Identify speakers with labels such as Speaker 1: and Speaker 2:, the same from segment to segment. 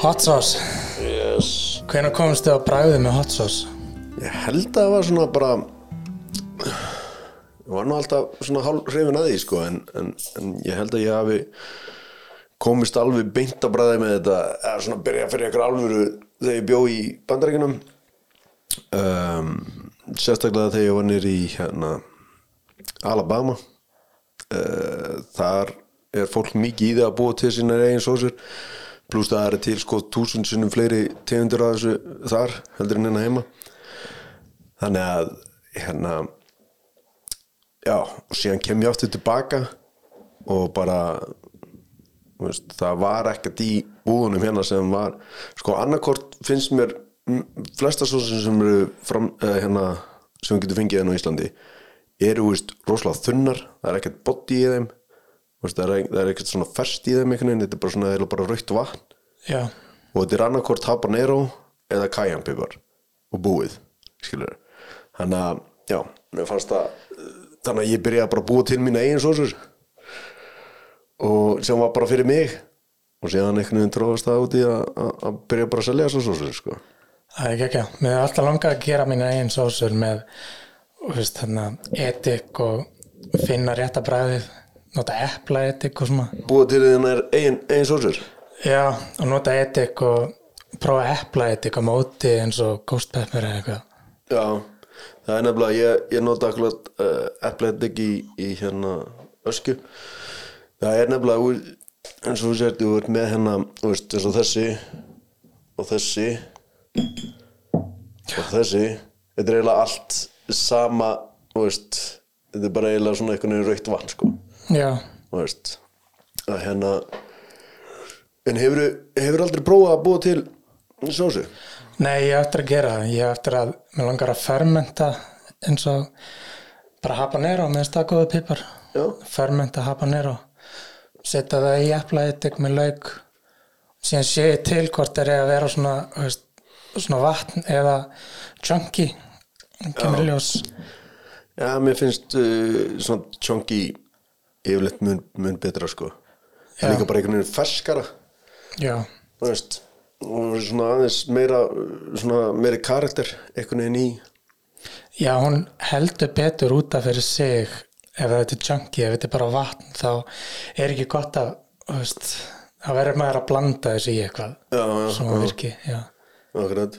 Speaker 1: Hot sauce,
Speaker 2: Yes.
Speaker 1: Hvenær komstu á bragðið með hot sauce?
Speaker 2: Ég held að það var svona bara Ég var nú alltaf svona hálf hrifin að því sko en, en, en ég held að ég hafi komist alveg beint að bræði með þetta eða svona byrja fyrir ykkur alvöru þegar ég bjó í bandaríkunum um, sérstaklega þegar ég var nýr í hérna Alabama þar er fólk mikið í það að búa til sína eigin sósur. Pluss það er til sko túsund sinnum fleiri tegundir af þessu þar heldur en hérna heima. Þannig að hérna já, og síðan kem ég aftur tilbaka og bara veist, það var ekkert í búðunum hérna sem var sko annarkort finnst mér flesta sósum sem eru fram, eh, hérna, sem við getum fengið hérna á Íslandi eru veist, rosalega þunnar það er ekkert body í þeim veist, það er, það er ekkert svona ferst í þeim veginn, þetta er bara svona, bara raukt vatn.
Speaker 1: Já,
Speaker 2: og þetta er annarkort habanero eða kajanpipar og búið skilur þannig að, já, mér fannst það þannig að ég byrjaði bara að búa til mína eigin sósur. Og sem var bara fyrir mig. Og síðan einhvern veginn tróðast það út í að, byrja bara að selja sósur sko.
Speaker 1: það er ekki ekki. Mér er alltaf langað að gera mína eigin sósur með etik og finna rétta bragðið, nota epla etik og svona.
Speaker 2: búa til þínar eigin, eigin sósur
Speaker 1: Já, og nota etik og prófa epla etik á móti eins og ghost pepper eða eitthvað.
Speaker 2: já, það er nefnilega ég, ég nota akkurat uh, epletik í, í hérna ösku það er nefnilega úr- eins og þú sér þú ert með hérna veist, eins og þessi og þessi og þessi þetta er eiginlega allt sama veist, þetta er bara eiginlega svona einhvern veginn raukt vatn sko. Veist að hérna en hefur hefur aldrei prófað að búa til sósu?
Speaker 1: Nei, ég hef eftir að gera það. Ég hef eftir að, mér langar að fermenta eins og bara habanero með stakkuðu pipar. fermenta habanero setja það í eplaetik með lauk síðan sé ég til hvort er að vera svona, veist, svona vatn eða chunky kemur ljós.
Speaker 2: Já, mér finnst uh, svona chunky yfirleitt mun, mun betra sko.
Speaker 1: Já.
Speaker 2: líka bara einhvern veginn ferskara.
Speaker 1: Já,
Speaker 2: þú veist og svona aðeins meira svona meiri karakter einhvern veginn í.
Speaker 1: Já, hún heldur betur út af fyrir sig. Ef þetta er chunky, ef þetta er bara vatn þá er ekki gott að þú veist, að vera maður að blanda þessu í eitthvað
Speaker 2: já, já,
Speaker 1: sem að virki já.
Speaker 2: Akkurat.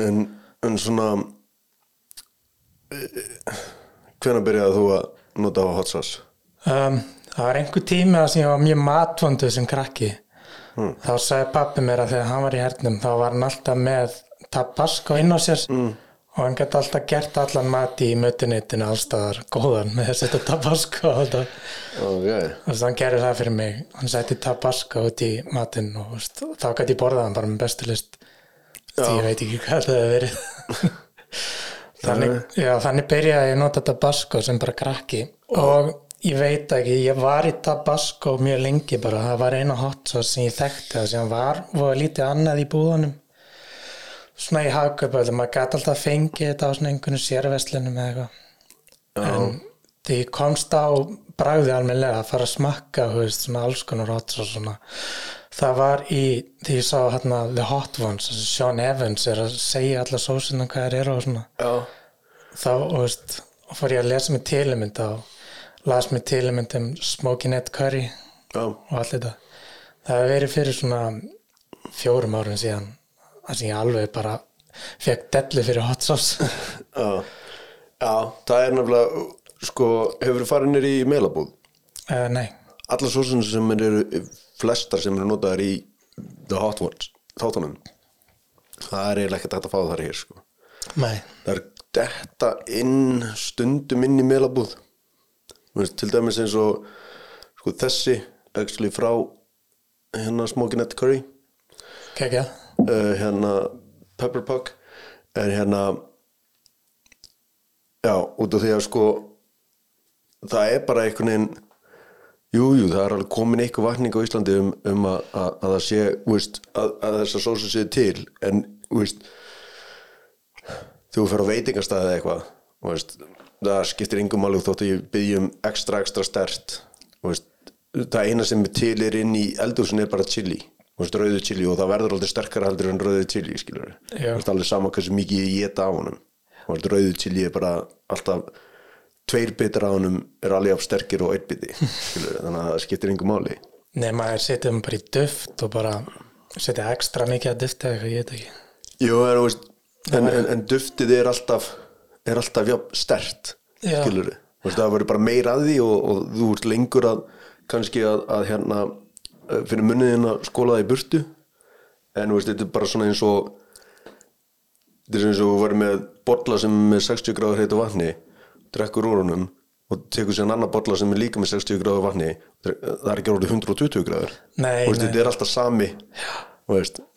Speaker 2: En, en svona hvenær byrjaði þú að nota á hot sauce?
Speaker 1: Um, það var einhver tími að sem ég var mjög matvönduð sem krakki. Þá sagði pappi mér að þegar hann var í hernum þá var hann alltaf með tabasco inn á sér og hann gæti alltaf gert allan mati í mötunitinu allstaðar góðan með að setja tabasco alltaf.
Speaker 2: Ok,
Speaker 1: og þannig gerði það fyrir mig. Hann setti tabasco út í matinn og veist, þá gæti ég borðað hann bara með bestu list því ég veit ekki hvað það hefur verið þannig, já, þannig byrjaði ég að nota tabasco sem bara krakki. Og ég veit ekki, ég var í tabasco mjög lengi bara, það var eina hot sauce sem ég þekkti það sem var. Og lítið annað í búðunum. Svona í hagkaupa maður gæti alltaf fengið þetta á svona einhvern sérveslunum eða eitthvað. En því komst á bragði almennilega að fara að smakka þú veist, svona alls konar hot sauce svona. Það var í því ég sá hérna The Hot Ones Sean Evans er að segja alla sósina hvað það eru og svona.
Speaker 2: Já,
Speaker 1: þá og veist, fór ég að lesa mig tilmynd og las mig tilmynd um Smoky Net Curry
Speaker 2: já,
Speaker 1: og allt þetta. Það hefur verið fyrir svona fjórum árum síðan sem ég alveg bara fekk dellu fyrir hot sauce.
Speaker 2: Já. Já, það er nefnilega sko, hefur farið nýr í meilabúð
Speaker 1: uh, nei,
Speaker 2: allar sósuna sem eru flestar sem eru notaðar í The Hot Ones þáttunum það er eiginlega ekkert að fá það hér sko. það er detta inn stundum inn í meilabúð til dæmis eins og sko, þessi actually frá hérna Smoky Net Curry.
Speaker 1: Kekja.
Speaker 2: Uh, hérna Pepper Puck er hérna já, út af því að sko það er bara einhvern veginn Jú, jú, það er alveg komin eitthvað vakning á Íslandi um, um að, að, að það sé veist, að, að þessar sósu sé til en veist, þú fer á veitingastæði eitthvað veist, það skiptir yngum alveg þótt að ég byggjum ekstra, ekstra stert það eina sem er til er inn í eldhúsin er bara chili rauðu chili og það verður aldrei sterkara heldur en rauðu chili, alveg sama hversu mikið ég geta á honum. Rauðu chili er bara alltaf tveir bitar á honum er alveg af sterkir og einn biti þannig að það skiptir yngur máli.
Speaker 1: Nema að setja um bara í duft og bara setja ekstra mikið að dufta eitthvað, ég veit ekki.
Speaker 2: Jú, en, veist, en, en, en duftið er alltaf er alltaf jafn stert skilur við, það verður bara meira að því og, og þú ert lengur að kannski að, að hérna fyrir munniðin að skóla það í burtu. En veist, þetta er bara svona eins og þetta er eins og þú verður með bolla sem er með 60 gráður heitu vatni drekkur úr honum og tekur sér annar bolla sem er líka með 60 gráður vatni það er ekki orðið 120 gráður.
Speaker 1: Nei, nei.
Speaker 2: þetta er alltaf sami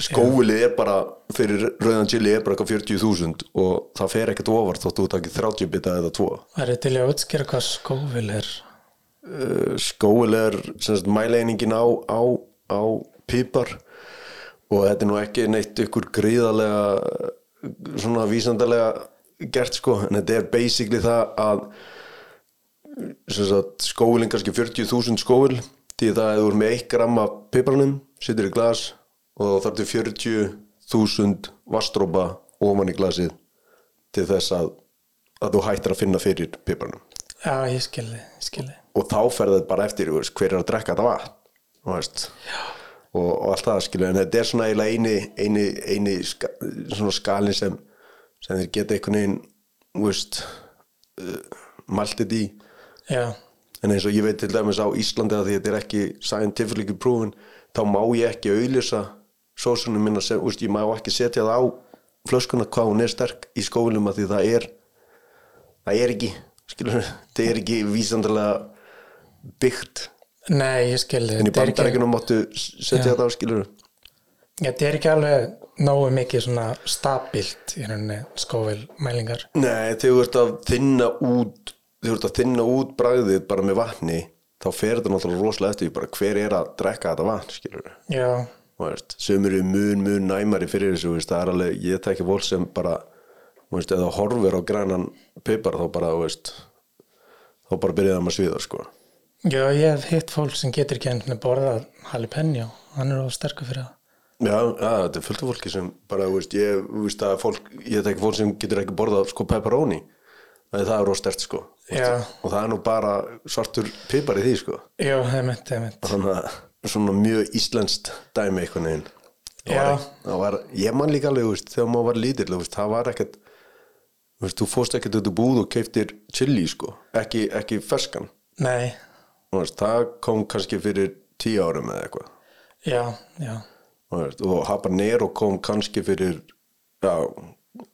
Speaker 2: skóilið er bara fyrir rauðan chili er bara eitthvað 40.000 og það fer ekkert ofar þótt þú takir 30 bita eða 2
Speaker 1: Það er til að útskýra hvað er?
Speaker 2: Uh, skóil er sem sagt, mæleiningin á, á, á pípar og þetta er nú ekki neitt ykkur gríðarlega svona vísandarlega gert sko, en þetta er basically það að sagt, skóilin kannski 40.000 skóil því það er með 1 gram af piparnum setur í glas og þá þarf til 40.000 vastrópa ofan í glasið til þess að, að þú hættir að finna fyrir piparnum.
Speaker 1: Já, ég skilði, ég skilði
Speaker 2: og þá fer það bara eftir veist, hver er að drekka þetta vatn og, og allt það skilur en þetta er svona eini, eini, eini ska, svona skalin sem sem þeir geta einhvern veginn veist uh, maltið í.
Speaker 1: Já,
Speaker 2: en eins og ég veit til dæmis á Íslandi að því þetta er ekki scientifically proven þá má ég ekki auðlýsa sósunum minna sem, veist, ég má ekki setja það á flöskuna hvað hún er sterk í skólum að því það er það er ekki, skilur það er ekki vísandarlega byggt.
Speaker 1: Nei, ég skilði
Speaker 2: en í bandarækjunum máttu setja þetta á skilur
Speaker 1: Þetta er ekki alveg nógu mikið svona stabilt í rauninni skófil mælingar
Speaker 2: Nei, þegar þú ert að þinna út þegar þú ert að þinna út bragðið bara með vatni þá fer þetta náttúrulega rosalega eftir bara hver er að drekka þetta vatn skilur
Speaker 1: Já,
Speaker 2: veist, sem eru mun, mun næmari fyrir þessu veist, það er alveg, ég tekki fólk sem bara veist, eða horfir á grænan pipar þá bara, veist þá bara byrjaði það maður sviða sko.
Speaker 1: já, ég hef hitt fólk sem getur ekki enn borðað jalapeno, hann er of sterkur fyrir það
Speaker 2: Já, ja, þetta er fullt af fólki sem bara, veist, ég, veist að fólk ég tekki fólk sem getur ekki borðað sko pepperoni. Það er það er róstert sko og það er nú bara svartur pipar í því sko.
Speaker 1: Já, heimitt, heimitt
Speaker 2: þannig að svona mjög íslenskt dæmi einhvern veginn. Það
Speaker 1: Já.
Speaker 2: það var, ég man líka alveg veist, þegar maður var lítill það var ekkert veist, þú fórst ekkert út úr búð og keiftir chili sko, ekki, ekki ferskan.
Speaker 1: Nei,
Speaker 2: veist, það kom kannski fyrir tíu árum eða eitthvað.
Speaker 1: Já, já
Speaker 2: og habanero kom kannski fyrir já,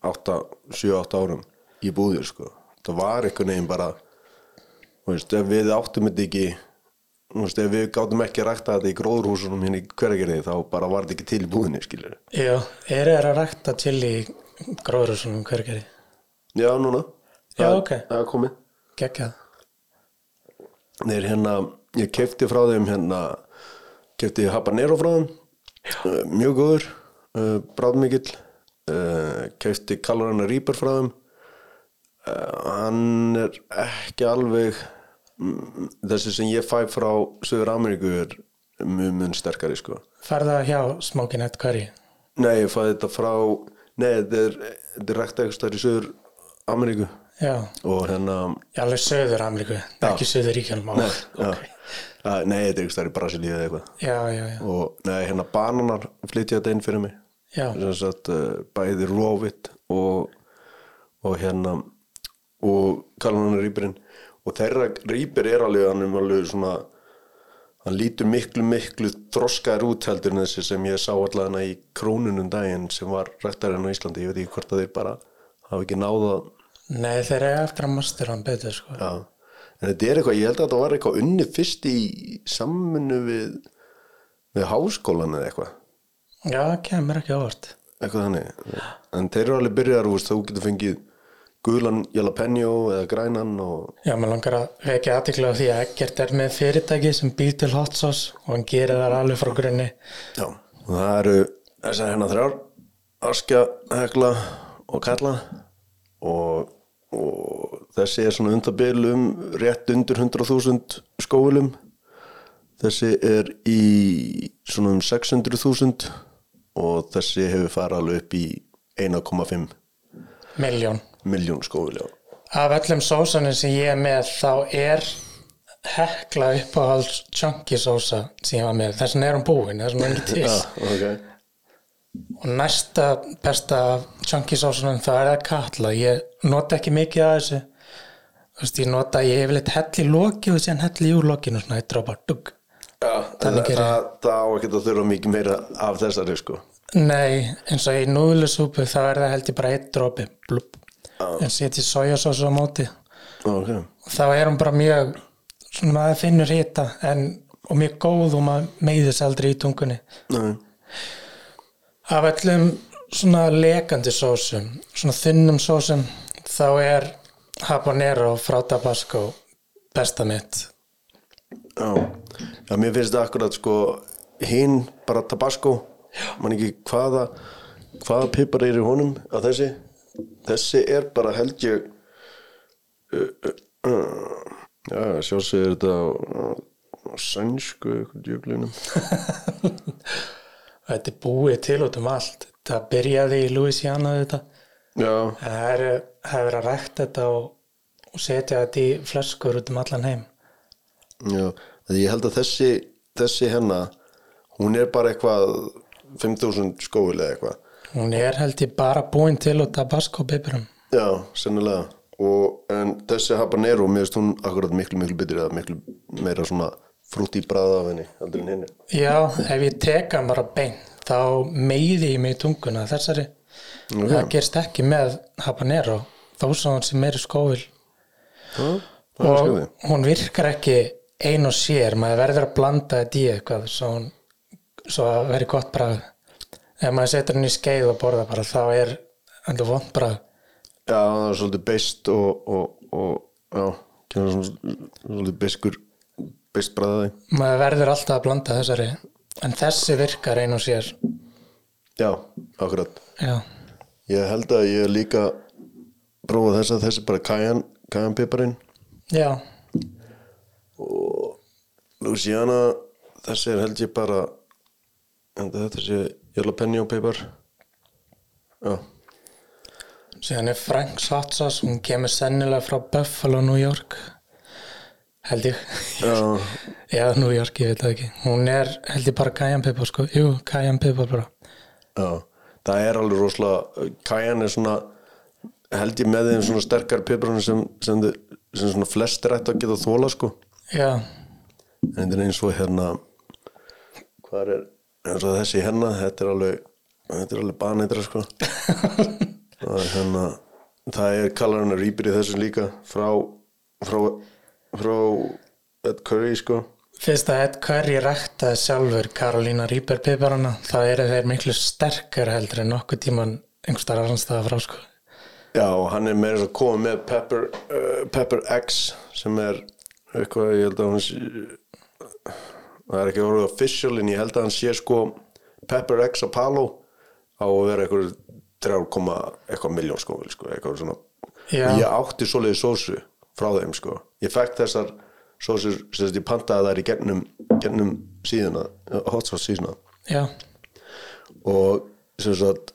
Speaker 2: 7-8 árum í búðir sko. það var einhvern veginn bara veist, við áttum þetta ekki veist, við gátum ekki að rækta þetta í gróðurhúsunum hérna í hverjargerði þá bara var þetta ekki til í búðinni
Speaker 1: Já, er það að rækta chili í gróður og svona hvergeri
Speaker 2: já, núna.
Speaker 1: Já, ok.
Speaker 2: það er komið.
Speaker 1: Geggjað.
Speaker 2: Þeir hérna, ég kefti frá þeim hérna, kefti habanero frá þeim uh, mjög góður uh, bráðmikill uh, kefti kalorana rýpar frá þeim. Hann er ekki alveg mm, þessi sem ég fæ frá Suður Ameríku er mjög mun sterkari sko.
Speaker 1: Færða hjá Smoking Head Curry?
Speaker 2: Nei, ég fæ þetta frá Nei, þetta er, er rækta eitthvað í Suður Ameríku
Speaker 1: Já,
Speaker 2: og hérna
Speaker 1: ég alveg söður Ameríku, ekki söður ríkjálm
Speaker 2: Nei,
Speaker 1: okay.
Speaker 2: já. Nei, þetta er eitthvað stær í Brasilíu eða eitthvað.
Speaker 1: Já, já, já,
Speaker 2: og nei, hérna bananar flytja þetta inn fyrir mig.
Speaker 1: Já,
Speaker 2: sagt uh, bæði rófitt og, og hérna og kalmanar rýpirinn. Og þeirra rýpir er alveg hann er alveg svona hann lítur miklu miklu þroskaður út heldur en þessi sem ég sá allavega í krónunum daginn sem var rættarinn á Íslandi, ég veit ekki hvort að þeir bara hafa ekki náða
Speaker 1: Nei, þeir eru eftir að master hann betur sko.
Speaker 2: já. en þetta er eitthvað, ég held að þetta var eitthvað unni fyrst í saminu við við háskólan eða eitthvað
Speaker 1: Já, það kemur ekki ávart
Speaker 2: eitthvað þannig en þeir eru alveg byrjar, þú getur fengið gulan jalapeno eða grænan og
Speaker 1: Já, mér langar að vekja aðtikla á því að Eggert er með fyrirtæki sem býr til hot sauce og hann gerir það alveg frá grunni
Speaker 2: já, og það eru þessar hérna þrjár askja, hekla og kalla og, og þessi er svona undabil um rétt undir 100.000 skóulum þessi er í svona um 600.000 og þessi hefur farið alveg upp í 1,5
Speaker 1: miljón
Speaker 2: miljón skófil já.
Speaker 1: af öllum sósanum sem ég er með þá er hekla uppáhalds chunky sósa sem ég var með. Þess vegna er hún búin, þess vegna er ekki til.
Speaker 2: Já, ok
Speaker 1: og næsta besta sósunum þá er það katla. Ég nota ekki mikið af þessu. Þú veist, ég nota, ég hef litt hell í loki og síðan hell í úr lokinu svona, ég drópa dugg.
Speaker 2: Það, það, það á ekki að þurfa mikið meira af þessari sko.
Speaker 1: Nei, eins og í núðlusúpu þá er það held ég bara eitt blub. en setji sojasósu á móti.
Speaker 2: Ok,
Speaker 1: og þá er hún bara mjög svona maður finnur hita en, og mjög góð og maður meiðis aldrei í tungunni.
Speaker 2: Nei
Speaker 1: af öllum svona lekandi sósum svona þunnum sósum þá er habanero frá Tabasco besta mitt.
Speaker 2: Já, já mér finnst það akkurat sko hinn bara tabasco man ekki hvaða hvaða pipar er í honum að þessi. Þessi er bara held ég uh, uh, uh, já, sjálfsögur þetta á, á, á sænsku djöglinum
Speaker 1: þetta er búið til út um allt. Það byrjaði í Louisiana þetta.
Speaker 2: Já,
Speaker 1: en það er, að rækta þetta og, og setja þetta í flöskur út um allan heim.
Speaker 2: Já því ég held að þessi þessi hennar hún er bara eitthvað 5000 skóil eða eitthvað.
Speaker 1: Hún er held ég bara búin til út Tabasco pipurum
Speaker 2: Já, sennilega. Og, en þessi habanero, mér finnst hún akkurat miklu, miklu betri eða miklu meira svona frútt í bræða af henni heldur en henni
Speaker 1: Já, ef ég teka bara beint þá meiði ég mig í tunguna þessari. Það gerst ekki með habanero þó svo hann sem meiri skófil
Speaker 2: Já, það er
Speaker 1: og hún virkar ekki ein og sér, maður verður að blanda þetta í eitthvað svo, hún, svo að veri gott bragð. Ef maður setur hann í skeið og borða bara þá er alltaf vond bragð.
Speaker 2: Já, það er svolítið beist og, og, og já, kemur svona svolítið beiskur beist bræðaði
Speaker 1: maður verður alltaf að blanda þessari en þessi virkar ein og sér.
Speaker 2: Já, akkurat.
Speaker 1: Já,
Speaker 2: Ég held að ég líka prófa þessa, þessi bara kajan kajan piparinn.
Speaker 1: Já,
Speaker 2: Louisiana, þessi er held ég bara en þetta sé jalapeno pipar. Já,
Speaker 1: síðan er Frank's Hot Sauce hún kemur sennilega frá Buffalo, New York held ég.
Speaker 2: Já,
Speaker 1: Já, New York, ég veit það ekki. Hún er held ég bara cayenne pepper sko. Jú, cayenne pepper bara.
Speaker 2: Já, það er alveg rosalega Kajan er svona held ég með þeim svona sterkar piparinn sem, sem, sem svona flest er ætti að geta þóla sko.
Speaker 1: Já,
Speaker 2: en þetta er eins og hérna hvað er eins og þessi hérna þetta er alveg þetta er alveg baneitra sko. Það er hérna það er kallar hann rýpir í þessum líka frá frá, frá Ed Curry sko.
Speaker 1: Fyrst að Ed Curry ræktaði sjálfur Karolína Reaper piparana. Þá eru þeir miklu sterkar heldur en nokkuð tíman einhverstaðar annarstaða frá sko.
Speaker 2: Já, hann er meira að koma með Pepper, uh, Pepper X sem er eitthvað, ég held að hann sé, það er ekki orðið official en ég held að hann sé sko Pepper X Apollo á að vera eitthvað 3, eitthvað miljón sko, sko eitthvað svona.
Speaker 1: Já.
Speaker 2: ég átti svoleiði sósu frá þeim sko. Ég fekk þessar sósur sem ég pantaði þær í gennum, gennum síðuna, hot sauce síðuna.
Speaker 1: Já,
Speaker 2: og sem sagt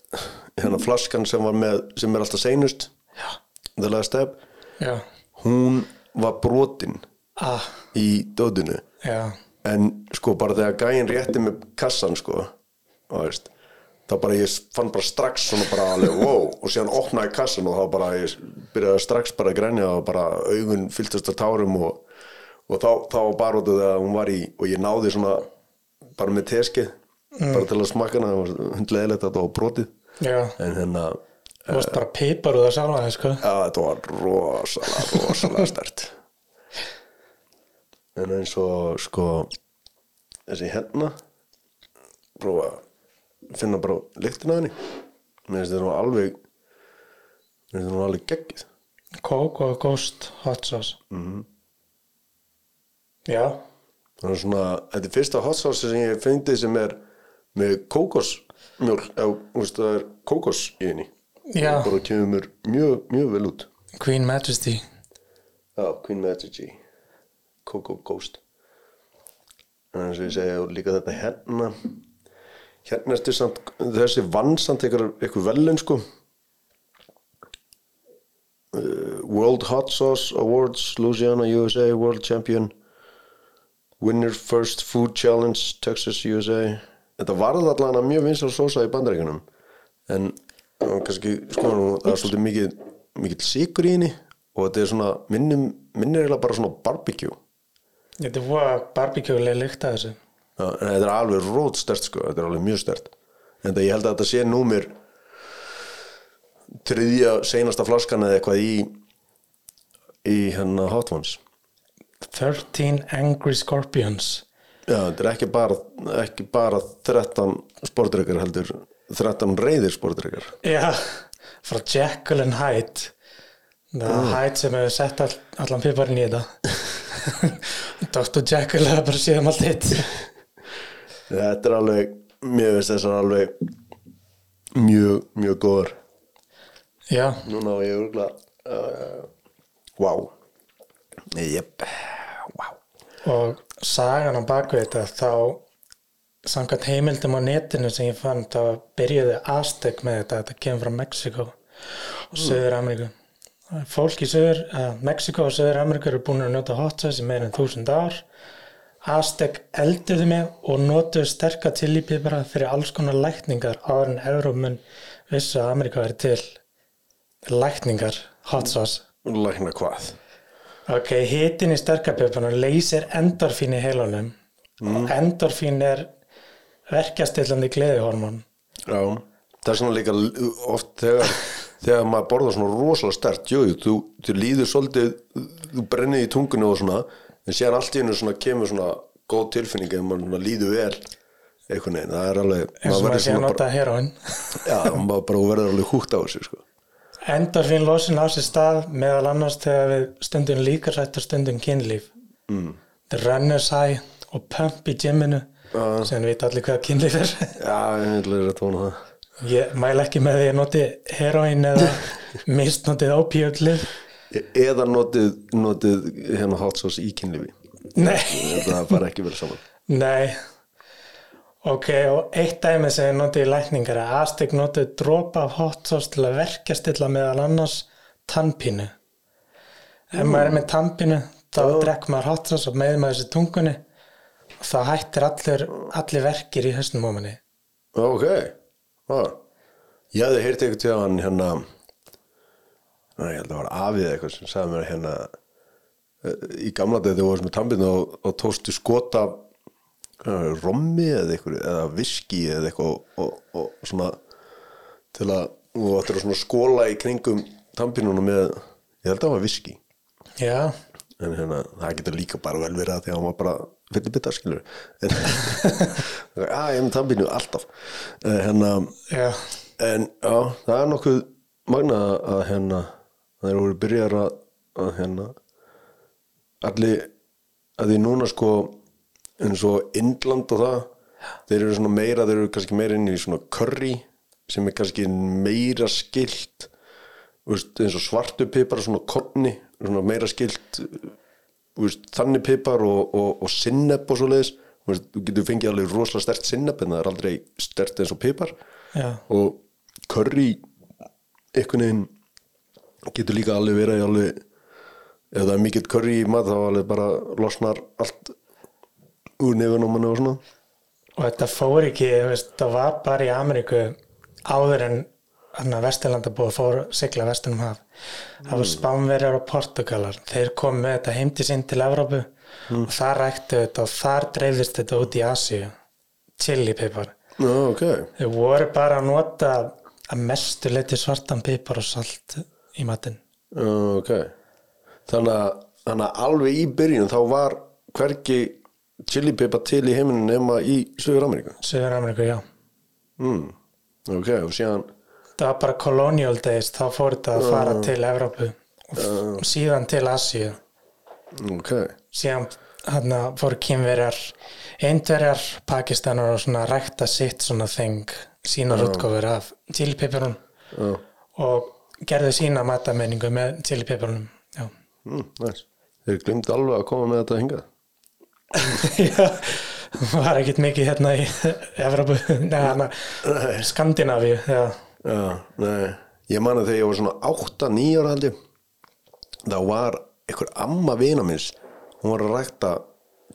Speaker 2: hérna flaskan sem var með sem er alltaf seinust
Speaker 1: já,
Speaker 2: the last step
Speaker 1: já.
Speaker 2: hún var brotin
Speaker 1: ah,
Speaker 2: í döðinu
Speaker 1: já,
Speaker 2: en sko bara þegar gæinn rétti með kassan sko og veist þá bara ég fann bara strax svona bara alveg wow og síðan opnaði kassan og þá bara ég byrjaði strax bara að grænja og bara augun fylltast af tárum og, og þá, þá bara út af það að hún var í og ég náði svona bara með teskið bara til að smakka hana það var hundleðilegt að þetta var brotið.
Speaker 1: Já.
Speaker 2: En hérna
Speaker 1: þú varst bara pipar úr það sjálfa sko?
Speaker 2: Já, þetta var rosalega, rosalega stert En eins og sko þessi hérna prófa að finna bara lyktina af henni. Mér finnst þetta nú alveg mér finnst þetta nú alveg geggið
Speaker 1: Coke og Ghost Hot Sauce.
Speaker 2: Mhm.
Speaker 1: já,
Speaker 2: það er svona, þetta er fyrsta hot sauce sem ég fyndi sem er með veist, það er kókos í henni.
Speaker 1: Já.
Speaker 2: og bara kemur mjög, mjög vel út.
Speaker 1: Queen Majesty.
Speaker 2: Já, Queen Majesty. Coco Ghost. Eins og ég segja líka þetta hérna hérna ertu samt þessi vann samt ykkur velun sko. Uh, World Hot Sauce Awards Louisiana USA World Champion. Winner First Food Challenge Texas USA þetta varð allan að mjög vinsal sósa í bandaríkunum en kannski sko það er svolítið mikið mikið sigur í henni og þetta er svona minnir eiginlega bara svona barbecue.
Speaker 1: Þetta voða barbecue-lega lykt að þessu
Speaker 2: þetta er alveg rót stert sko, þetta er alveg mjög stert en það ég held að þetta sé númir þriðja seinasta flaskan eða eitthvað í í hérna Hot Ones.
Speaker 1: 13 Angry Scorpions.
Speaker 2: Já, þetta er ekki bara, ekki bara 13 sportreikar heldur 13 reyðir sportreikar
Speaker 1: Já, frá Jekyll and Hyde. Það er Hyde sem hefur sett all, allan piparinn í þetta. Dr. Jekyll hefur bara séð um allt hitt
Speaker 2: Þetta er alveg, mér veist þessar alveg mjög, mjög góður
Speaker 1: Já,
Speaker 2: Núna á ég örgla uh, Wow Jep, wow
Speaker 1: og sagan á baku þetta þá samkvæmt heimildum á netinu sem ég fann þá byrjuði Aztec með þetta þetta kemur frá Mexiko og Söður Ameríku. Fólk í Söður, uh, Mexiko og Söður Ameríku eru búin að njóta hot sauce í meira en þúsund ár Aztec elduði með og notuðu sterka chilipipara fyrir alls konar lækningar áður en Európmun vissu að Ameríka er til. Lækningar hot sauce.
Speaker 2: Lækna hvað?
Speaker 1: Ok, hitin í sterkapipunum leysir endorfín í heilunum. Og endorfín er verkjastillandi gleðihormón.
Speaker 2: Já, það er svona líka oft þegar, þegar maður borðar svona rosalega stert, jú, þú, þú líður svolítið, þú brennir í tungunni og svona, en sér allt í hennu svona kemur svona góð tilfinning ef maður líður vel einhvern veginn, það er alveg
Speaker 1: eins og maður sé að nota heroin
Speaker 2: já, maður bara verður alveg húgt á þessu sko.
Speaker 1: endorfín losin á sér stað meðal annars þegar við stundum líkarsætt og stundum kynlíf mm. the runner's high og pump í gyminu
Speaker 2: Já.
Speaker 1: sem við veit allir hvað kynlíf er
Speaker 2: Já, ég vil að tóna það
Speaker 1: ég mæla ekki með því að noti heroin eða mistnotið opíöldlif
Speaker 2: E- eða notið, notið hérna hot sauce í kynlífi? Það fara ekki vel saman.
Speaker 1: Nei. Ok, og eitt dæmi sem ég notið í lækningar er að Aztek notið dropa af hot sauce til að verka stilla meðal annars tannpínu. Ef maður er með tannpínu þá drekk maður hot sauce og með maður þessi tungunni. Og þá hættir allir, allir verkir í höstum ómanni
Speaker 2: Ok, ah. ég hefði heyrt eitthvað til hann hérna Næ, ég held að það var afið eitthvað sem sagði mér hérna eh, í gamla dag þegar þú varst með tambinu og, og tókstu skota uh, rommi eða eitthvað eða viski eða eitthvað og, og, og svona til að þú ættir að svona skóla í kringum tambinuna með, ég held að það var viski.
Speaker 1: Já,
Speaker 2: en hérna, það getur líka bara vel verið að því að var bara fyrir bitar skilur en að ég er með tambinu alltaf. Uh, hérna
Speaker 1: já,
Speaker 2: En já, það er nokkuð magna að hérna það eru byrjar að, að hérna allir að því núna sko eins og Indland og það þeir eru svona meira, þeir eru kannski meira inn í svona curry sem er kannski meira skilt veist, eins og svartu pipar svona konni, svona meira skilt veist, þannig pipar og, og, og sinneb og svo leiðis veist, þú getur fengið alveg rosalega stert sinneb en það er aldrei stert eins og pipar.
Speaker 1: Já,
Speaker 2: og curry einhvern veginn getur líka alveg verið í alveg ef það er mikill curry í mat þá alveg bara losnar allt úr nefnum manni og svona
Speaker 1: og þetta fór ekki, það var bara í Ameríku áður en hann að Vesturlanda búið fór sigla vestunum haf. Það var Spánverjar og Portugalar. Þeir kom með þetta heimti sinn til Evrópu og þar ræktu þetta og þar dreifðist þetta út í Asíu. Chili pipar.
Speaker 2: Já, ok
Speaker 1: Þeir voru bara að nota að mestu leiti svartan pipar og salt í matinn.
Speaker 2: Já, ok þannig að, alveg í byrjun þá var hvergi chili pepper til í heiminu nema í Suður Ameríku
Speaker 1: Suður Ameríku, já.
Speaker 2: mm. ok, og síðan
Speaker 1: Það var bara colonial days, þá fór þetta að fara til Evrópu og f- síðan til Asíu.
Speaker 2: ok,
Speaker 1: síðan hann fór kynverjar eindverjar pakistanar og svona rækta sitt svona þeng sínar útgófur af chilipipirun
Speaker 2: já,
Speaker 1: og gerðu sína matamenningu með chilipipirunum já.
Speaker 2: mm, nice. Þeir glimti alveg að koma með þetta hingað.
Speaker 1: Já, var ekkert mikið hérna í Evropu, neða Skandinavíu já.
Speaker 2: Já, nei, ég man að þegar ég var svona 8-9 ára held ég þá var einhver amma vina minns hún var að rækta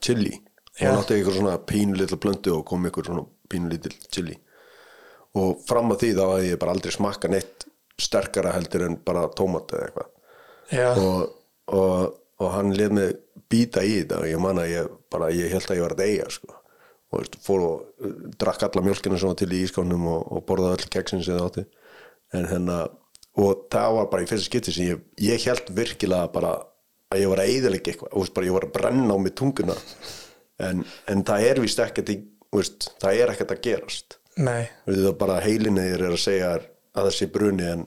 Speaker 2: chili. Hún átti einhver svona pínulitla blöndu og kom einhver svona pínulitil chili. Og fram að því þá hafði ég bara aldrei smakka neitt sterkara heldur en bara tómat eða eitthvað. Og, og, og hann lef mig býta í þetta og ég man að ég bara, ég held að ég var að deyja sko. Og veist, fór og uh, drakk alla mjölkina var til í ískánum og, og borðaði öll keksin sem það átti en hérna, og það var bara í fyrsta skipti sem ég, ég held virkilega bara að ég var að eyðilega eitthvað, þú veist, bara ég var að brenna á mig tunguna. En, en það er víst ekkert það er ekkert að gerast.
Speaker 1: Nei,
Speaker 2: það er bara heilinni þér er að segja þér að það sé bruni en,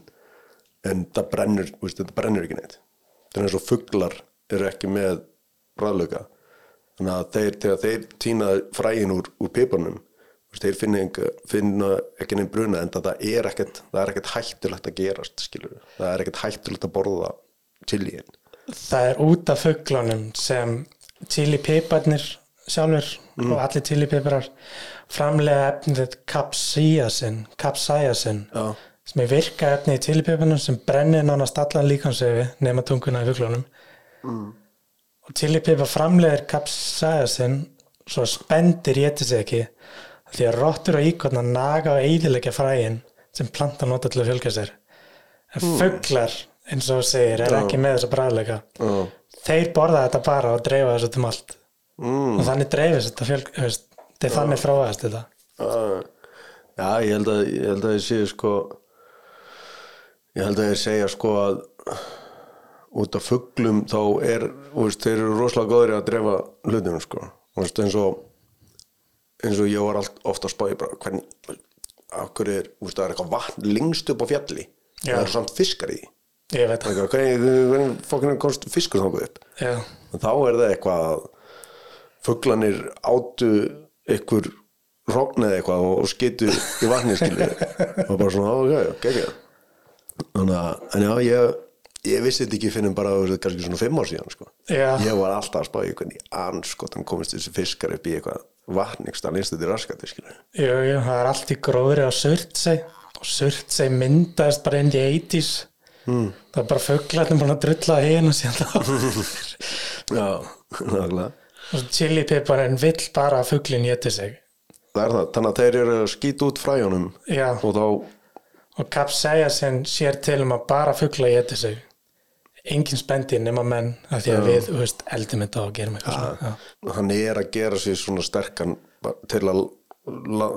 Speaker 2: en það brennur, veist, þetta brennur ekki neitt. Það er eins og fuglar eru ekki með bræðlöka þannig að þeir, þegar þeir týna frægin úr, úr veist, þeir finna, enga, finna ekki neinn bruna en það er ekkert, það er ekkert hættulegt að gerast skilur, það er ekkert hættulegt að borða chiliin.
Speaker 1: Það er út af fugglunum sem chili piparnir sjálfur og allir chili piparar framlega efnið capsaicin capsaicin.
Speaker 2: Já.
Speaker 1: Sem er virka efni í chili piparnum sem brennir nánast allan líkansöfi nema tunguna í fugglunum og chili pipar framlega capsaicin svo spendir éti sig ekki því að rottur og íkotna naga og eidilegja fræin sem planta nota til að fjölga sér. En fugglar eins og segir er ekki með þessa bræðleika
Speaker 2: Já.
Speaker 1: þeir borða þetta bara og dreifa þessu til allt
Speaker 2: mm.
Speaker 1: og þannig dreifist þetta fjölg veist, þeir þannig þróaðast þetta
Speaker 2: já, ég held að ég ég sé sko ég held að ég segja sko að út af fugglum þá er, veist, þeir eru rosalega góðri að drefa hlutum sko. Veist, eins og eins og ég var allt, ofta að spáði hvernig, er, það er eitthvað vatn lengst upp á fjalli? Það eru samt fiskar í Eitthvað, hvernig, hvernig komst fiskur þangað upp? Þá er það eitthvað að fuglanir átu ykkur rogn eða eitthvað og, skitu í vatni og bara svona, ok, gegja þannig að, en já, ég ég vissi þetta ekki finnum bara kannski svona fimm ár síðan sko. Ég var alltaf að spá í hvernig anskotan komist þessi fiskar upp í eitthvað vatningstan
Speaker 1: jú, jú, það er allt í gróðri á Surtsey og Surtsey myndaðist bara inn í 80s mm. það er bara fugglarnir búin að drulla hérna síðan
Speaker 2: já, nákvæmlega.
Speaker 1: Og chili piparinn vill bara að fugglin geti sig.
Speaker 2: Það er það, þannig að þeir eru að skýta út fræjónum
Speaker 1: já,
Speaker 2: og þá
Speaker 1: og capsaicin sér til um að bara fuggla geti sig engin spendi nema menn af því að við, veist, eldum þetta og gerum eitthvað já.
Speaker 2: hann er að gera sig svona sterkan til að la,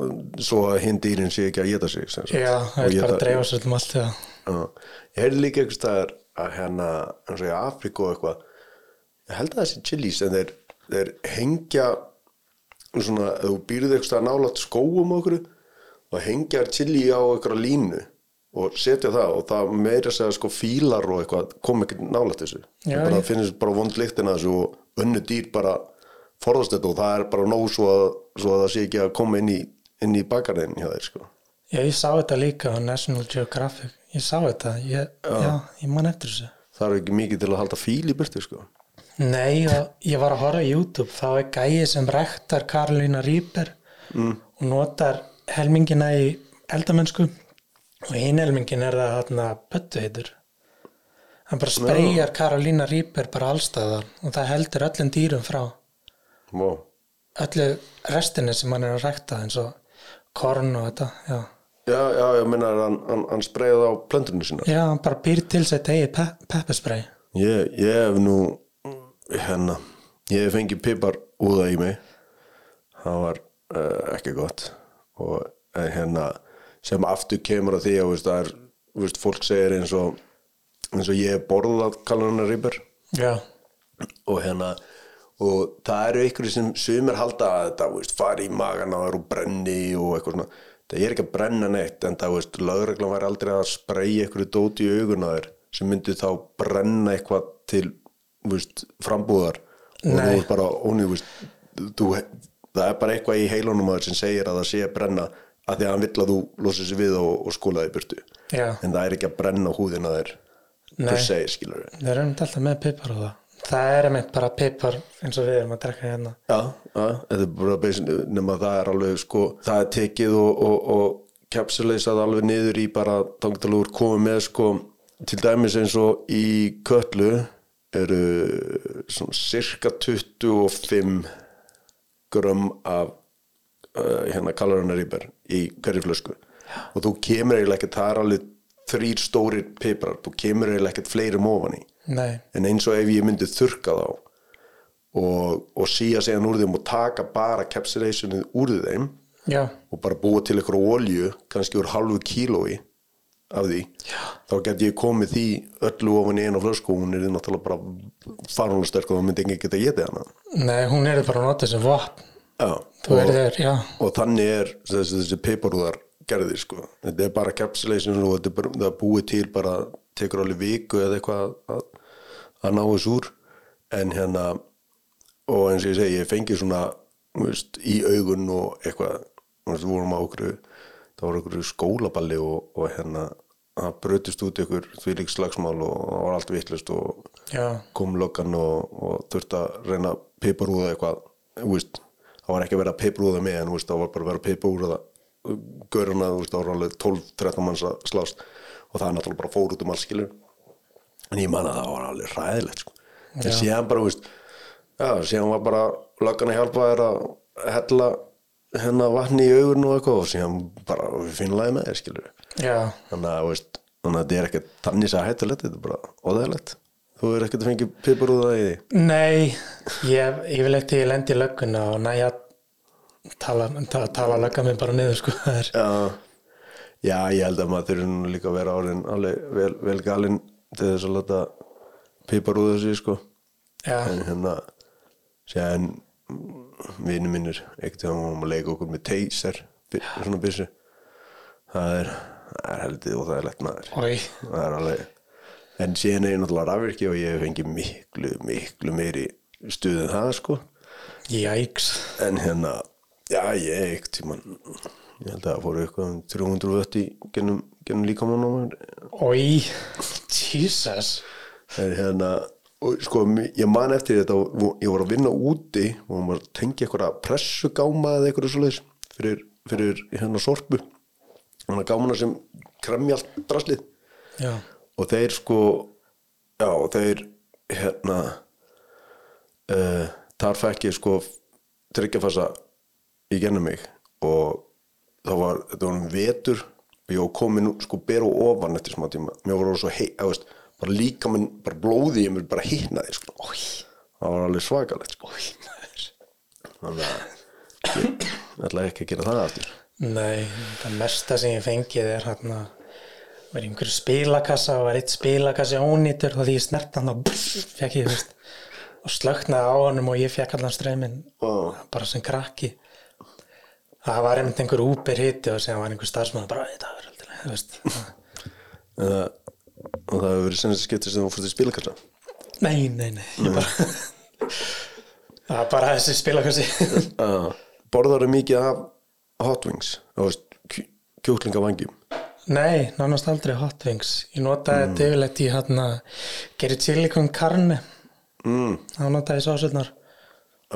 Speaker 2: svo að hinn dýrin sé ekki að geta sig
Speaker 1: já, það er bara að dreifa sér til allt það
Speaker 2: ég heyrði líka einhvers staðar að hérna, eins og í Afríku og eitthvað ég held að þessi chilis en þeir, þeir hengja svona, þú býrðu staðar nálægt skóum okkur og hengja chili á einhverja línu og setja það og það meira segja sko fílar og eitthvað kom ekki nálægt þessu.
Speaker 1: Já,
Speaker 2: það finnst bara vond lyktina þessu og önnu dýr bara forðast þetta og það er bara nóg svo að, svo að það sé ekki að koma inn í, í bakarinn hjá þeir sko.
Speaker 1: Já, ég sá þetta líka á National Geographic. Ég sá þetta, ég, já. ég man eftir þessu.
Speaker 2: Það er ekki mikið til að halda fíl í burtu sko.
Speaker 1: Nei, ég var að horfa á YouTube. Þá er gæi sem rektar Karolína Rýper mm. og notar helmingina í eldamennsku og hinn helmingin er það hérna pöttu heitur hann bara spreyjar Karolína Rýper bara allstaðar og það heldur öllum dýrum frá
Speaker 2: wow.
Speaker 1: öllu restinni sem hann er að rekta eins og korn og þetta já,
Speaker 2: Já, já, ég minna hann, hann, hann spreyði á plöntunum sína.
Speaker 1: já hann bara býr til sitt eigið pe pepperspray
Speaker 2: Ég, ég hef nú, hérna, ég hef fengið pipar úða í mig. Það var uh, ekki gott. Og uh, hérna, sem aftur kemur að því að, það er, veist, fólk segir eins og, eins og ég hef borðað kallarna rýpur.
Speaker 1: já,
Speaker 2: Og hérna, og það eru ykkur sem sumir halda að þetta, veist, fari í magan á þér og brenni og eitthvað svona. Það er ekki að brenna neitt, en það, veist, lögreglan væri aldrei að spreyja ykkur dót í augun á þér sem myndi þá brenna eitthvað til, veist, frambúðar og þú
Speaker 1: Nei.
Speaker 2: veist bara, óni, veist, þú, það er bara eitthvað í heilunum að þér sem segir að það sé að brenna að því að hann vill að þú losir sig við og, og skólaði burtu.
Speaker 1: já.
Speaker 2: En það er ekki að brenna húðina þér, per se, skilur við.
Speaker 1: þeir eru alltaf með pipar á það. Það er einmitt bara pipar eins og við erum að drekka hérna.
Speaker 2: Já, er basically, nema það er alveg sko, það er tekið og, og, og capsuleisað alveg niður í bara tangtalúr komið með sko. Til dæmis eins og í köllu eru svona cirka 25 grömm af uh, hérna kalorunaríber í hverju flösku. Og þú kemur eiginlega ekkert, það er alveg þrýr stórir piprar, þú kemur eiginlega ekkert fleiri mófan í.
Speaker 1: Nei,
Speaker 2: en eins og ef ég myndi þurka þá og, og síja segjan úr þeim og taka bara capsulationið úr þeim
Speaker 1: já,
Speaker 2: og bara búa til eitthvað olju kannski úr halvu kílói af því, Já. þá get ég komið því öllu ofan í einu flösku og hún er náttúrulega bara farunlega sterk og þá myndi ekki geta getið hana.
Speaker 1: Nei, hún er bara nota sem þú
Speaker 2: og, og þannig er þessi, þessi piparúðar gerðir sko. þetta er bara capsulation og þetta er bara, það búið til bara tekur alveg viku eða eitthvað að, að ná þess úr. En hérna og eins og ég segi, ég fengi svona veist, í augun og eitthvað veist, vorum á okkur það var okkur skólaballi og, og hérna það brötist út ykkur því lík slagsmál og það var allt vittlust og
Speaker 1: já,
Speaker 2: kom löggan og, og þurfti að reyna að piparúða eitthvað veist, það var ekki að vera að piparúða með en veist, það var bara að vera að piparúða göruna, það var alveg 12-13 manns að slást og það er náttúrulega bara fór út um allskilur en ég man að það var alveg ræðilegt sko. en síðan bara, síðan var bara löggan að hjálpa þér að hella hennar vatni í augun og eitthvað og síðan bara finnlaði með þér, skilur þannig að, veist, þannig að þetta er ekkert þannig að hættulegt, þetta er bara óðægilegt þú er ekkert að fengja piparúða í því?
Speaker 1: Nei ég, ég vil eftir ég lendi í lögguna og næja tala, tala, tala lögga mig bara niður sko það
Speaker 2: Já, já, ég held að maður þurfi nú líka að vera árin alveg vel, vel galinn til þess að láta pipar úr þessu sko.
Speaker 1: Já,
Speaker 2: en hérna séðan vinnu mínir ekkert þegar við varum að leika okkur með teyser svona byssu. Það er, er heldið og það er lett maður.
Speaker 1: Oi
Speaker 2: það er alveg en síðan er ég náttúrulega rafvirki og ég hef fengið miklu, miklu meiri stuð en það sko.
Speaker 1: Jæks,
Speaker 2: en hérna já ég ekkert ég held að það fóru eitthvað um 300 vött í gennum, gennum líkamann á mér.
Speaker 1: Oi Jesus.
Speaker 2: En hérna og sko ég man eftir þetta og ég var að vinna úti og maður tengja eitthvað pressugáma eða eitthvað svoleiðis fyrir, fyrir hérna sorpu. Þannig að gámana sem kremja allt draslið.
Speaker 1: Já,
Speaker 2: og þeir sko já og þeir hérna uh, þar fekk ég sko tryggjafassa í gennum mig. Og það var, þetta var um vetur og ég var komin sko ber og ofan eftir smá tíma, mér var svo hei, eða veist, bara líka minn, bara blóði ég mér bara hittnaði sko, það var alveg svakalegt sko. Þannig að ég ætla ekki að gera það aftur.
Speaker 1: Nei það mesta sem ég fengið er hérna í einhverju spilakassa og var eitt spilakassi ónýtur og því ég snert hann og fekk ég veist og slöknaði á honum og ég fekk allan streymin
Speaker 2: Ó.
Speaker 1: bara sem krakki. Það var einmitt einhver úper hitti og sem var einhver starfsmaður bara þetta er aldrei
Speaker 2: það, og það hefur verið senast skiptir sem þú fórst í spilakassa
Speaker 1: nei, nei, nei ég bara það var bara þessi spilakassi
Speaker 2: uh, borðar mikið af hot wings? Kjúklingavangjum
Speaker 1: nei, nánast aldrei hot wings. Ég notaði þetta yfirleitt í hérna gerir chili con carne.
Speaker 2: Mm.
Speaker 1: þá notaði ég sásutnar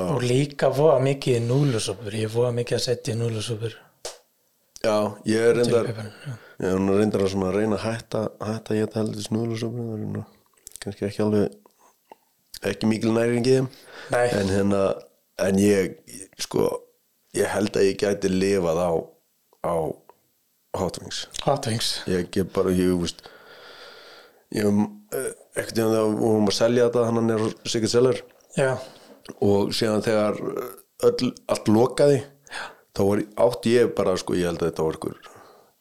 Speaker 1: og líka voða mikið í núlusúpur ég voða mikið að setja í núlusúpur
Speaker 2: já, ég er reyndar
Speaker 1: já.
Speaker 2: nú reyndar að svona reyna að hætta hætta ég þetta heldur snúðlusöfni það er nú kannski ekki alveg ekki mikil næringi en hérna en ég, ég sko ég held að ég gæti lifað á á hot wings.
Speaker 1: Hot wings.
Speaker 2: Ég get bara, ég veist ég ekkert tíðan þegar við vorum að selja þetta hann er Sigurd Seller.
Speaker 1: Já,
Speaker 2: og síðan þegar öll, allt lokaði þá var, átti ég bara sko, ég held að þetta var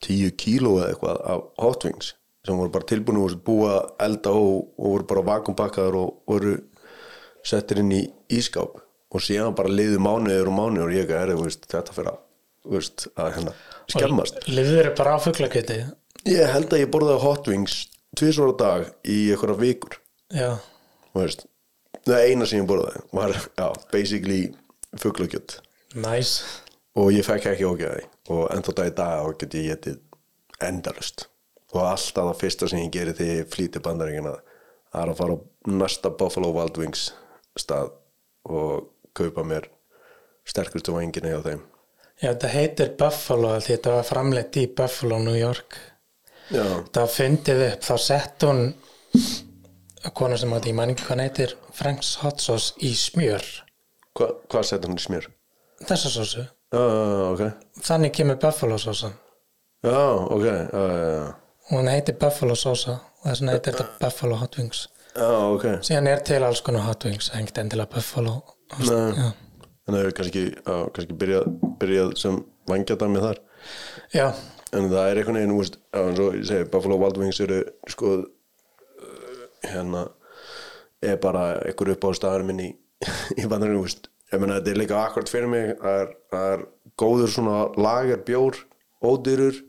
Speaker 2: tíu kíló eða eitthvað af hot wings sem voru bara tilbúinu og búa að elda og, og voru bara vakumpakkaður og voru settir inn í ískáp og síðan bara liðu mánuður og mánuður og ég er veist, þetta fyrir að, veist, að hérna, skemmast.
Speaker 1: lifður bara á fuglakjöti?
Speaker 2: Ég held að ég borðaði hot wings tvisvar á dag í einhverja vikur.
Speaker 1: Já,
Speaker 2: veist, það eina sem ég borðaði var, já, basically fuglakjött
Speaker 1: nice.
Speaker 2: Og ég fekk ekki ógæði og ennþá dag í dag og get ég getið endalust og alltaf það fyrsta sem ég geri þegar ég flýti bandaríkina er að fara á næsta Buffalo Wild Wings stað og kaupa mér sterkustu vangina hjá þeim.
Speaker 1: Já, þetta heitir Buffalo því þetta var framleitt í Buffalo, New York.
Speaker 2: Já,
Speaker 1: það fyndið upp, þá sett hún kona sem átti, ég man ekki hvað hann heitir Frank's Hot Sauce í smjör.
Speaker 2: Hva, hvað setja hann í smjör?
Speaker 1: þessa sósu,
Speaker 2: já, ok.
Speaker 1: Þannig kemur Buffalo sósan
Speaker 2: já, ok,
Speaker 1: og hann heitir Buffalo sósa og þess vegna heitir þetta Buffalo Hot Wings.
Speaker 2: Já, ok.
Speaker 1: Síðan er til alls konar Hot Wings hengt endilega Buffalo. Já.
Speaker 2: þannig að við kannski, á, kannski byrjað, byrjað sem vangjadami þar.
Speaker 1: Já,
Speaker 2: en það er einhvern veginn, veist, já, eins og ég segi Buffalo Wild Wings eru sko uh, hérna er bara einhver upp á staðar minn í, í bandarinn, veist ég meina þetta er líka akkurat fyrir mig. Það er, góður svona lager bjór, ódýrur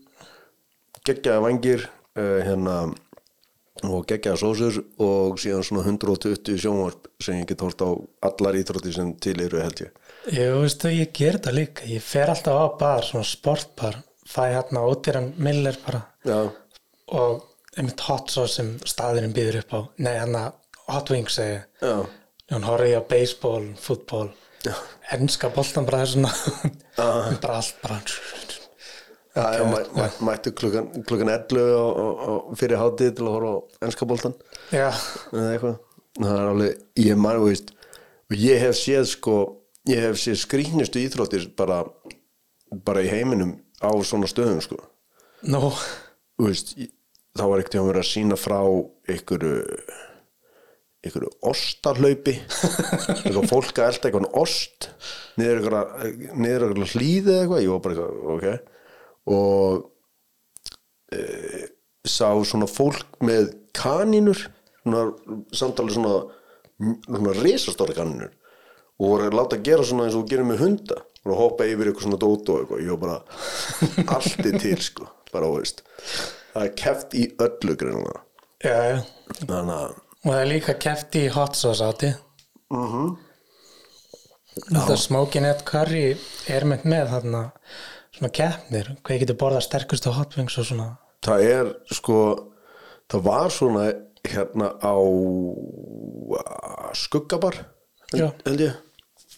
Speaker 2: geggjaði vangir uh, hérna og geggjaða sósur og síðan svona 120 sjónvarp sem ég get hort á allar íþrótti sem til eru held ég.
Speaker 1: Ég veistu, ég ger þetta líka. Ég fer alltaf á bar, svona sportbar fæ hérna ódýran miller bara.
Speaker 2: Já,
Speaker 1: og einmitt hot sauce sem staðurinn býður upp á. Nei, hérna hot wings segi ég.
Speaker 2: já,
Speaker 1: hún horfði ég á baseball, fútból. Ennska boltan bara svona bara allt bara
Speaker 2: Já, mæ, mæ, mættu klukkan, klukkan 11 og, og, og fyrir hátið til að horfa á ennska boltan
Speaker 1: já,
Speaker 2: það er alveg, ég man, þú veist og ég hef séð sko ég hef séð skrýnustu íþróttir bara bara í heiminum á svona stöðum sko. Þú veist, þá var ekkert að vera að sína frá einhverju einhverju ostarhlaupi eitthvað fólk að elda eitthvað ost niður eitthvað hlýði eða eitthvað, ég var bara eitthvað, ok. Og e, sá svona fólk með kanínur svona, samtalið svona svona risastóri kanínur. Og voru að láta gera svona eins og gerir með hunda og hoppa yfir eitthvað svona dót og eitthvað ég var bara allt er til sko bara þú veist. Það er keft í öllu
Speaker 1: já.
Speaker 2: þannig að
Speaker 1: og það er líka keft í hot sauce áti. Mm -hmm. þetta smoking head curry er mynd með þarna svona keppnir, hvað getur borðað sterkustu hot wings og svona.
Speaker 2: Það er sko það var svona hérna á uh, skuggabar held, ég.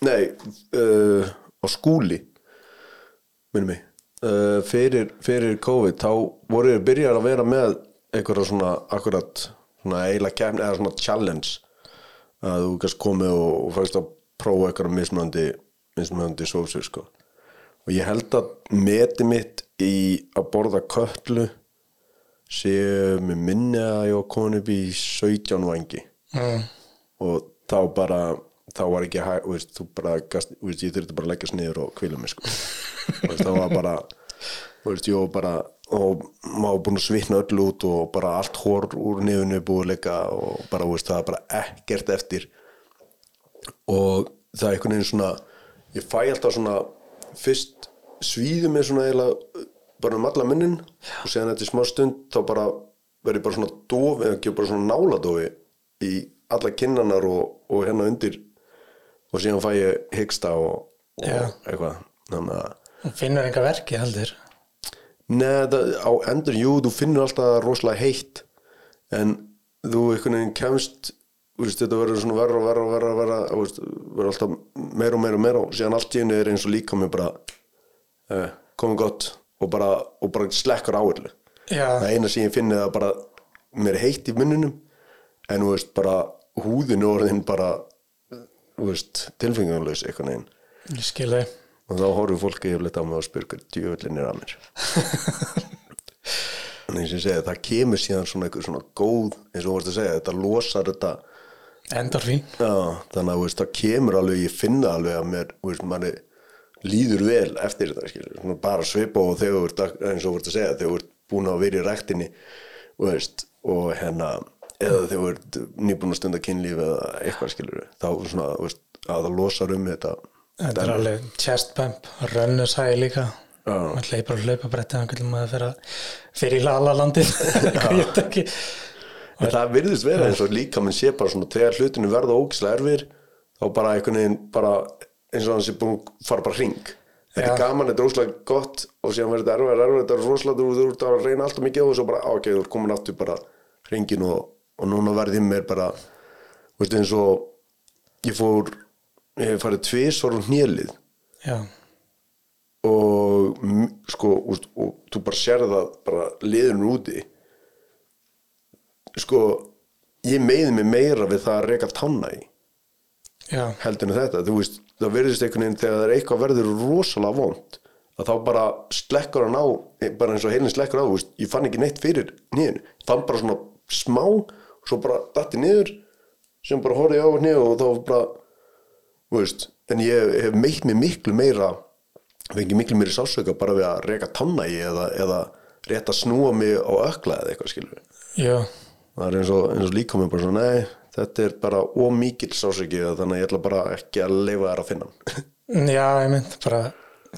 Speaker 2: Nei, uh, á skúli minnum mig. Uh, fyrir, fyrir COVID þá voru við byrjar að vera með einhverja svona akkurat svona eiginlega kemni eða svona challenge að þú kannski komið og, og fæst að prófa einhverja mismunandi mismunandi sósur sko og ég held að meti mitt í að borða köllu séu með minni að ég var komin upp í 17 vangi
Speaker 1: mm.
Speaker 2: og þá bara þá var ekki hæg, veist, þú bara gast, veist, ég þurfti bara að leggja sniður og kvíla mig sko. Það var bara veist, ég var bara og maður búin að svitna öll út og bara allt hór úr nefnu búið leika og bara, veist, það er bara ekkert eftir. Og það er einhvern veginn svona ég fæ alltaf svona fyrst svíðu mig svona eiginlega bara um alla munnin og séðan eftir smá stund þá bara verður ég bara svona dofi eða ekki bara svona náladofi í alla kinnanar og, og hérna undir. Og síðan fæ ég hyggsta og, og eitthvað. Þannig að
Speaker 1: og finnur enga verki heldur
Speaker 2: Nei, það, á endur, jú, þú finnur alltaf rosalega heitt en þú einhvern veginn kemst veist, þetta verður svona verra og verra og verra, og verra veist, verður alltaf meira og meira og meira og síðan allt í henni er eins og líka mér bara uh, komið gott og bara, og bara slekkur áherlu
Speaker 1: já,
Speaker 2: það eina sem ég finni er að bara mér er heitt í munnunum en þú veist, bara húðinu orðin bara tilfengjumlaus einhvern veginn.
Speaker 1: Ég skil þau
Speaker 2: og þá horfum fólki yfirleitt á mig og spyr hvað djöfullin er að mér? En eins og ég segi það kemur síðan svona einhver svona góð eins og þú varst að segja, þetta losar þetta.
Speaker 1: Endorfín
Speaker 2: þannig að veist, það kemur alveg, ég finna alveg að mér, veist, manni líður vel eftir þetta, bara svipa og þegar eins og þú varst að segja þegar þú ert búin að vera í ræktinni þú veist, og hérna eða þegar þú ert nýbúin að stunda kynlíf eða eitthvað, skilur þá svona, að það losar um þetta
Speaker 1: þetta er alveg chest bump rönnusæði líka. Maður hleypar og hlaupa bretti þannig að maður fyrir, fyrir í
Speaker 2: En það virðist vera eins og líka mann sé bara svona þegar hlutinu verða ógislega erfir þá bara einhvern veginn bara eins og hann sé búin að fara bara hring. Þetta er gaman, þetta er óslega gott og síðan verður þetta erfið, erfið, þetta er rosalega þú ert að reyna alltaf mikið og svo bara, á, ok, þú ert komin aftur bara hringin og, og núna verði mér bara veist, eins og ég fór ég hef farið tvisvar á hnélið.
Speaker 1: Já,
Speaker 2: og sko úst, og þú bara sér það bara liðurinn úti. Sko ég meiði mig meira við það að reka tanna í.
Speaker 1: Já,
Speaker 2: heldur en þetta, þú veist, það verðist einhvern veginn þegar það er eitthvað verður rosalega vond að þá bara slekkur hann á bara eins og heilin slekkur á, þú veist, ég fann ekki neitt fyrir nýðin, fann bara svona smá og svo bara datti niður sem bara horfði á hann og þá bara veist, en ég hef meitt mig miklu meira fengið miklu meiri sásöka bara við að reka tanna í eða, eða rétt að snúa mig á ökla eða eitthvað skilur
Speaker 1: já,
Speaker 2: það er eins og, eins og líka mér bara svona nei, þetta er bara ómikil sásöki þannig að ég ætla bara ekki að leifa þær að finna hann.
Speaker 1: Já, ég mynd bara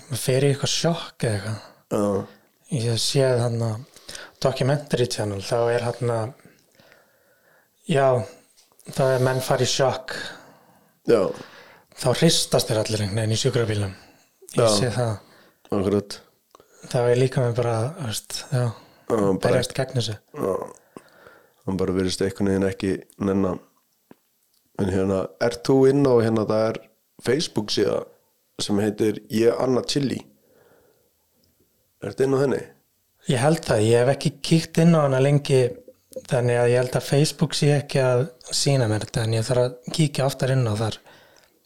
Speaker 1: í eitthvað sjokk eða eitthvað.
Speaker 2: Já,
Speaker 1: ég séð hann að documentary channel þá er hann að já, það er menn fari í sjokk.
Speaker 2: Já,
Speaker 1: þá hristast þér allir einhvern veginn í sjúkrabílum ég sé það.
Speaker 2: Akkurat.
Speaker 1: Þá er líka með bara veist, já, berjast gegn þessu.
Speaker 2: Hann bara verðist einhvern veginn ekki nenna. En hérna, ert þú inn á hérna það er Facebook síða sem heitir Ég Anna Chili? Ertu inn á henni?
Speaker 1: ég held það, ég hef ekki kíkt inn á hana lengi þannig að ég held að Facebook sé ekki að sína mér þetta en ég þarf að kíkja oftar inn á þar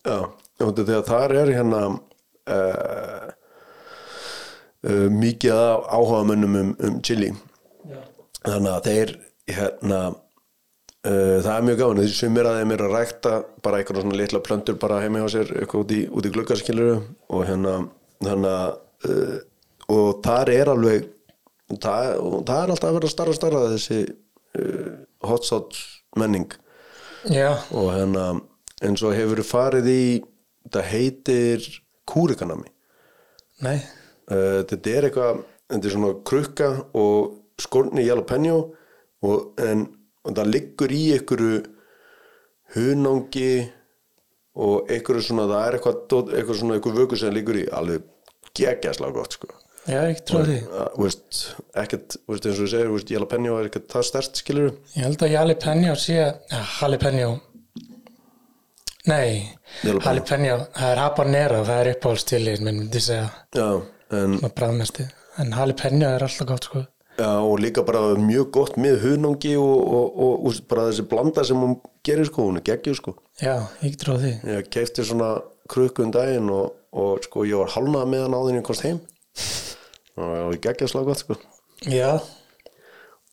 Speaker 2: Já, þegar þar er hérna uh, uh, mikið af áhugamönnum um, um chili. Þannig að þeir hérna uh, það er mjög gáðan, þessi sumir að þeim er að rækta bara eitthvað svona litla plöntur bara heima hjá sér, eitthvað út í, í gluggaskiluru og hérna þannig og þar er alveg það, og það er alltaf að vera starra starra þessi hot sauce menning.
Speaker 1: Já,
Speaker 2: og hérna eins og hefur farið í þetta heitir kúrikanami.
Speaker 1: Nei,
Speaker 2: uh, þetta er eitthvað þetta er svona krukka og skorni jalapeno og, en og það liggur í einhverju hunangi og einhverju svona það er eitthvað, eitthvað svona eitthvað vöku sem liggur í alveg geggjæslega gott sko.
Speaker 1: Já, ég trúi því.
Speaker 2: Þú veist, ekkert, þú eins og þú segir þú jalapeno er ekkert það stert skilur
Speaker 1: Ég held að jalapeno sé ja, jalapeno Nei,
Speaker 2: jalapeno
Speaker 1: það er habanero, það er uppáhaldstilíð minn myndi segja,
Speaker 2: já, en
Speaker 1: svona bræðmesti en jalapeno er alltaf gott sko.
Speaker 2: Já, og líka bara mjög gott með hunangi og, og, og, og bara þessi blanda sem hún gerir sko, hún er geggjur sko.
Speaker 1: Já, ég trúi því.
Speaker 2: Ég keipti svona krukku um daginn og, og sko ég var halnað með hann áður en ég komst heim. Og það var geggjast gott sko.
Speaker 1: Já,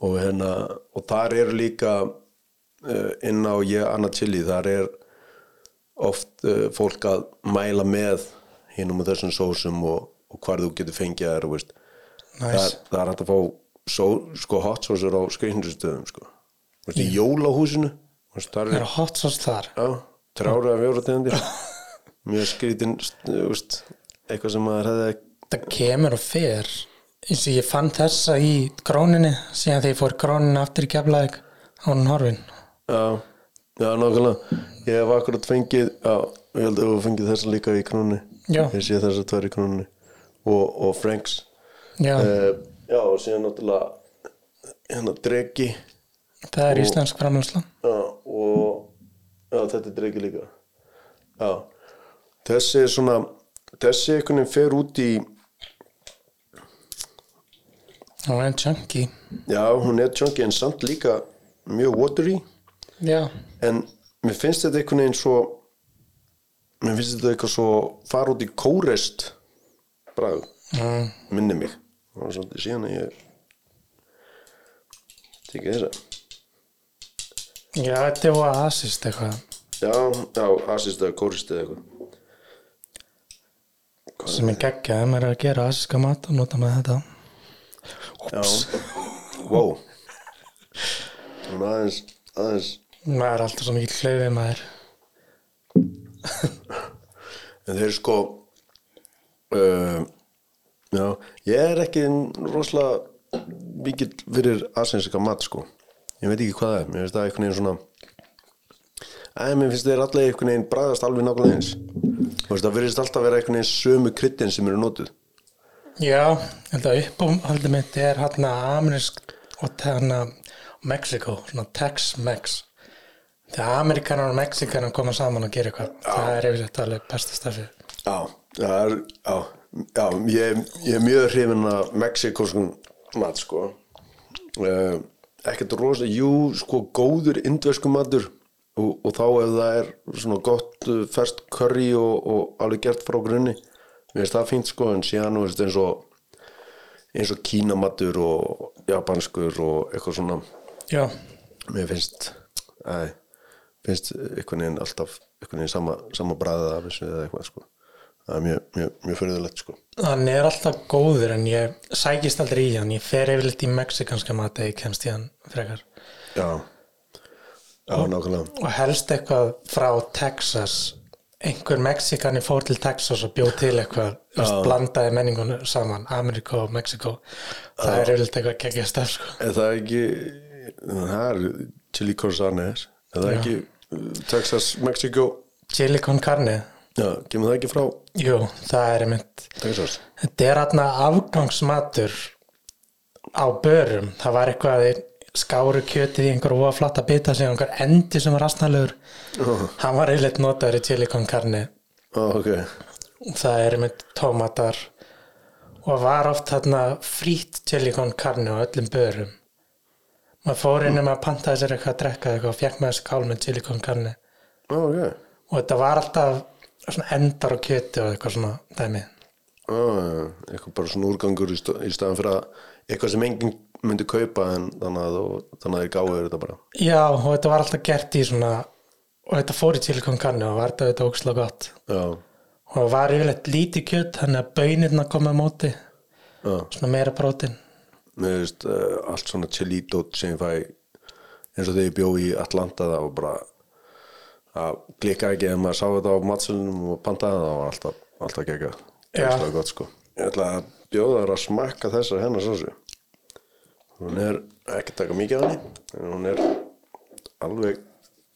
Speaker 2: og hérna, og þar eru líka uh, inn á ég Anna Chili, þar er oft uh, fólk að mæla með hinum og þessum sósum og, og hvar þú getur fengið þær,
Speaker 1: næs
Speaker 2: það, það er hægt að fá só, sko hot sauce á skrifnustöðum sko. Veist, í jólahúsinu það
Speaker 1: Það
Speaker 2: er
Speaker 1: er hot sauce þar.
Speaker 2: Já, þrjára af fjóra tegundir. Mjög skrítin veist, eitthvað sem maður hefði
Speaker 1: Það kemur og fer. Eins og ég fann þessa í gróninni síðan þegar ég fór gróninni aftur í keflaðik á hún horfin.
Speaker 2: Já, já, nákvæmlega. Ég hef akkurat fengið já, ég held að þú fengið þessa líka í krónunni.
Speaker 1: Já.
Speaker 2: ég sé þessa tvær í krónunni. Og, og Franks.
Speaker 1: Já,
Speaker 2: uh, já, og síðan náttúrulega hérna dregi
Speaker 1: það er íslensk framhansla
Speaker 2: Já, og já, þetta er dreiki líka. Já, þessi er svona þessi einhvern veginn fer út í
Speaker 1: og en chunky.
Speaker 2: Já, hún er chunky en samt líka mjög watery.
Speaker 1: Já,
Speaker 2: en mér finnst þetta einhvern veginn svo mér finnst þetta eitthvað svo fara út í kórest bragð,
Speaker 1: mm,
Speaker 2: minni mig. Það var svolítið síðan að ég tekið þessa.
Speaker 1: Já þetta er oasist eitthvað.
Speaker 2: Já, já, assist eða kórest eða eitthvað.
Speaker 1: Sem er geggjað ef maður er að gera asiska mat og nota með þetta.
Speaker 2: Já, wow aðeins, aðeins
Speaker 1: maður er alltaf svo mikið hlaufi maður.
Speaker 2: En þeir sko uh, Já, ég er ekki rosalega mikill fyrir asensika mat sko. Ég veit ekki hvað það er, mér finnst það einhvern veginn svona Æ, mér finnst þeir allir einhvern veginn bræðast alveg nákvæmlega eins. Það virðist alltaf vera einhvern veginn sömu kryddin sem eru notuð.
Speaker 1: Já, að uppáhaldi mitt er hann amerísk og Mexiko, svona Tex-Mex þegar Amerikanar og Mexikanar koma saman og gera eitthvað það er yfirleitt alveg besta stafið
Speaker 2: Já, það er, já, já ég, ég er mjög hrifin af mexikoskum mat, sko. Uh, ekkert rosa, jú, sko, góður indversku matur og, og þá ef það er svona gott uh, ferst curry og, og alveg gert frá grunni. Mér finnst það fínt, sko, en síðan þú veist eins og, eins og kínamatur og japanskur og eitthvað svona,
Speaker 1: Já,
Speaker 2: mér finnst, æ, finnst einhvern veginn alltaf, einhvern veginn sama, sama bræðið af þessu eða eitthvað, sko. Það er mjög, mjög, mjög fyrirðulegt, sko.
Speaker 1: hann er alltaf góður en ég sækist aldrei í hann ég fer yfirleitt í mexikanska mat eða ég kemst í hann frekar
Speaker 2: Já, já, nákvæmlega.
Speaker 1: og helst eitthvað frá Texas einhver Mexikani fór til Texas og bjóð til eitthvað veist, blandaði menningun saman Amerika og Mexiko það er yfirleitt eitthvað geggja staf sko.
Speaker 2: Er það ekki, það er chili con carnes, er það ekki uh, Texas, Mexico,
Speaker 1: chili con carne.
Speaker 2: Já, kemur það ekki frá?
Speaker 1: Jú, það er einmitt
Speaker 2: Texas?
Speaker 1: þetta er aðna afgangsmatur á börum. Það var eitthvað að skáru kjötið í einhver óaflatta bita sem einhver endi sem var rastnalegur hann var yfirleitt notaður í chili con carne.
Speaker 2: Ó, ok,
Speaker 1: það er með tómatar og var oft þarna frít chili con carne á öllum börum maður fór inn um að pantaði sér eitthvað að drekka eitthvað og fekk með þessi kál með chili con carne
Speaker 2: ó, ok,
Speaker 1: og þetta var alltaf svona endar og kjöti og eitthvað svona dæmi.
Speaker 2: Ó, eitthvað bara svona úrgangur í, sta- í staðan fyrir að eitthvað sem enginn myndi kaupa en þannig að, þú- þannig að þeir gáður þetta bara.
Speaker 1: já og þetta var alltaf gert í svona og þetta fór í chili con carne og var þetta þetta ókslega gott.
Speaker 2: Já,
Speaker 1: og það var yfirleitt lítið kjöt þannig að bönirna koma á móti. Svona meira prótin
Speaker 2: mér veist uh, allt svona chilito sem ég fæ eins og þegar ég bjó í Atlanta það var bara að klika ekki ef maður sá þetta á matselunum og pantaði það var alltaf, alltaf gekka
Speaker 1: Já.
Speaker 2: það gott sko. Ég ætla að bjóða þær að smakka þessa hennar sósu hún er ekki taka mikið af henni en hún er alveg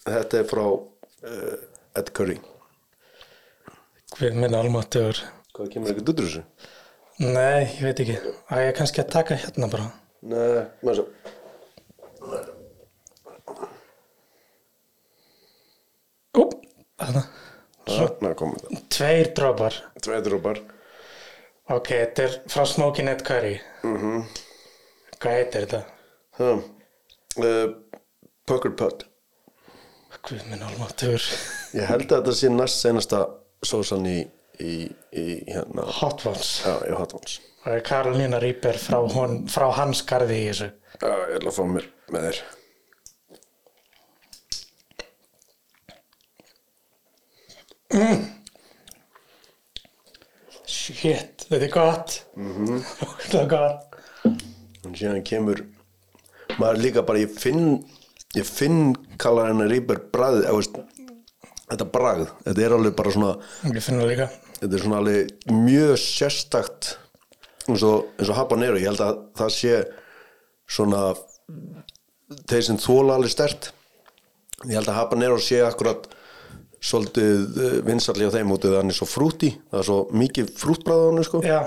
Speaker 2: þetta er frá uh, Ed Curry.
Speaker 1: Við minn almáttugur.
Speaker 2: Hvað kemur ekkert út úr þessu?
Speaker 1: Nei, ég veit ekki. Að ég kannski að taka hérna bara.
Speaker 2: Nei, maður svo
Speaker 1: Ú, þarna.
Speaker 2: Þarna komið það.
Speaker 1: Tveir drópar
Speaker 2: Tvei drópar
Speaker 1: Ok, þetta er frá Smoky Net Curry.
Speaker 2: Mhm.
Speaker 1: Hvað heitir þetta?
Speaker 2: uh, Pucker Putt
Speaker 1: Guð minn almáttugur.
Speaker 2: Ég held að þetta sé næst senasta sósan í, í, í hérna.
Speaker 1: Hot Ones.
Speaker 2: Já, í Hot Ones.
Speaker 1: Er Karolina Reaper frá, hon, frá hans garði í þessu.
Speaker 2: Já, ég ætla að fá mér með þér.
Speaker 1: Shit, þetta er gott.
Speaker 2: Mhm.
Speaker 1: Þetta er gott.
Speaker 2: Og síðan kemur maður líka bara, ég finn ég finn bragð, eða veist þetta bragð, þetta er alveg bara svona þetta er svona alveg mjög sérstakt eins og, eins og habanero, ég held að það sé svona þeir sem þóla alveg stert ég held að habanero sé akkurat svolítið vinsalli á þeim út eða hann er svo frúti, það er svo mikið frútbræð á hann sko.
Speaker 1: Já,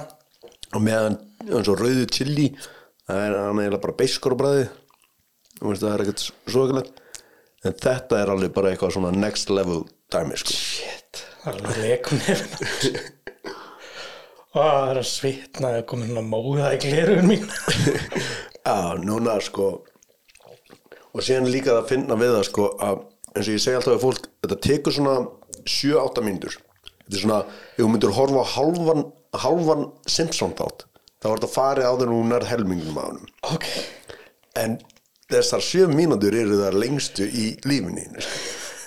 Speaker 2: og meðan eins og rauðu chili það er hann eiginlega bara beiskur á bræði það er ekkert svo ekkert en þetta er alveg bara eitthvað svona next level dæmi sko.
Speaker 1: Shit er alveg leikum nefn Ó, það er að svitna Það er komin svona móða í glerugun mín.
Speaker 2: Já, núna sko og síðan líka að finna við það sko að eins og ég segi alltaf að fólk þetta tekur svona 7-8 mínútur. Þetta er svona, ef þú myndir horfa á hálfan, hálfan Simpson þátt þá var þetta farið á þegar hún er helmingum á honum.
Speaker 1: Ok.
Speaker 2: En þessar 7 mínútur eru það lengstu í lífinni sko.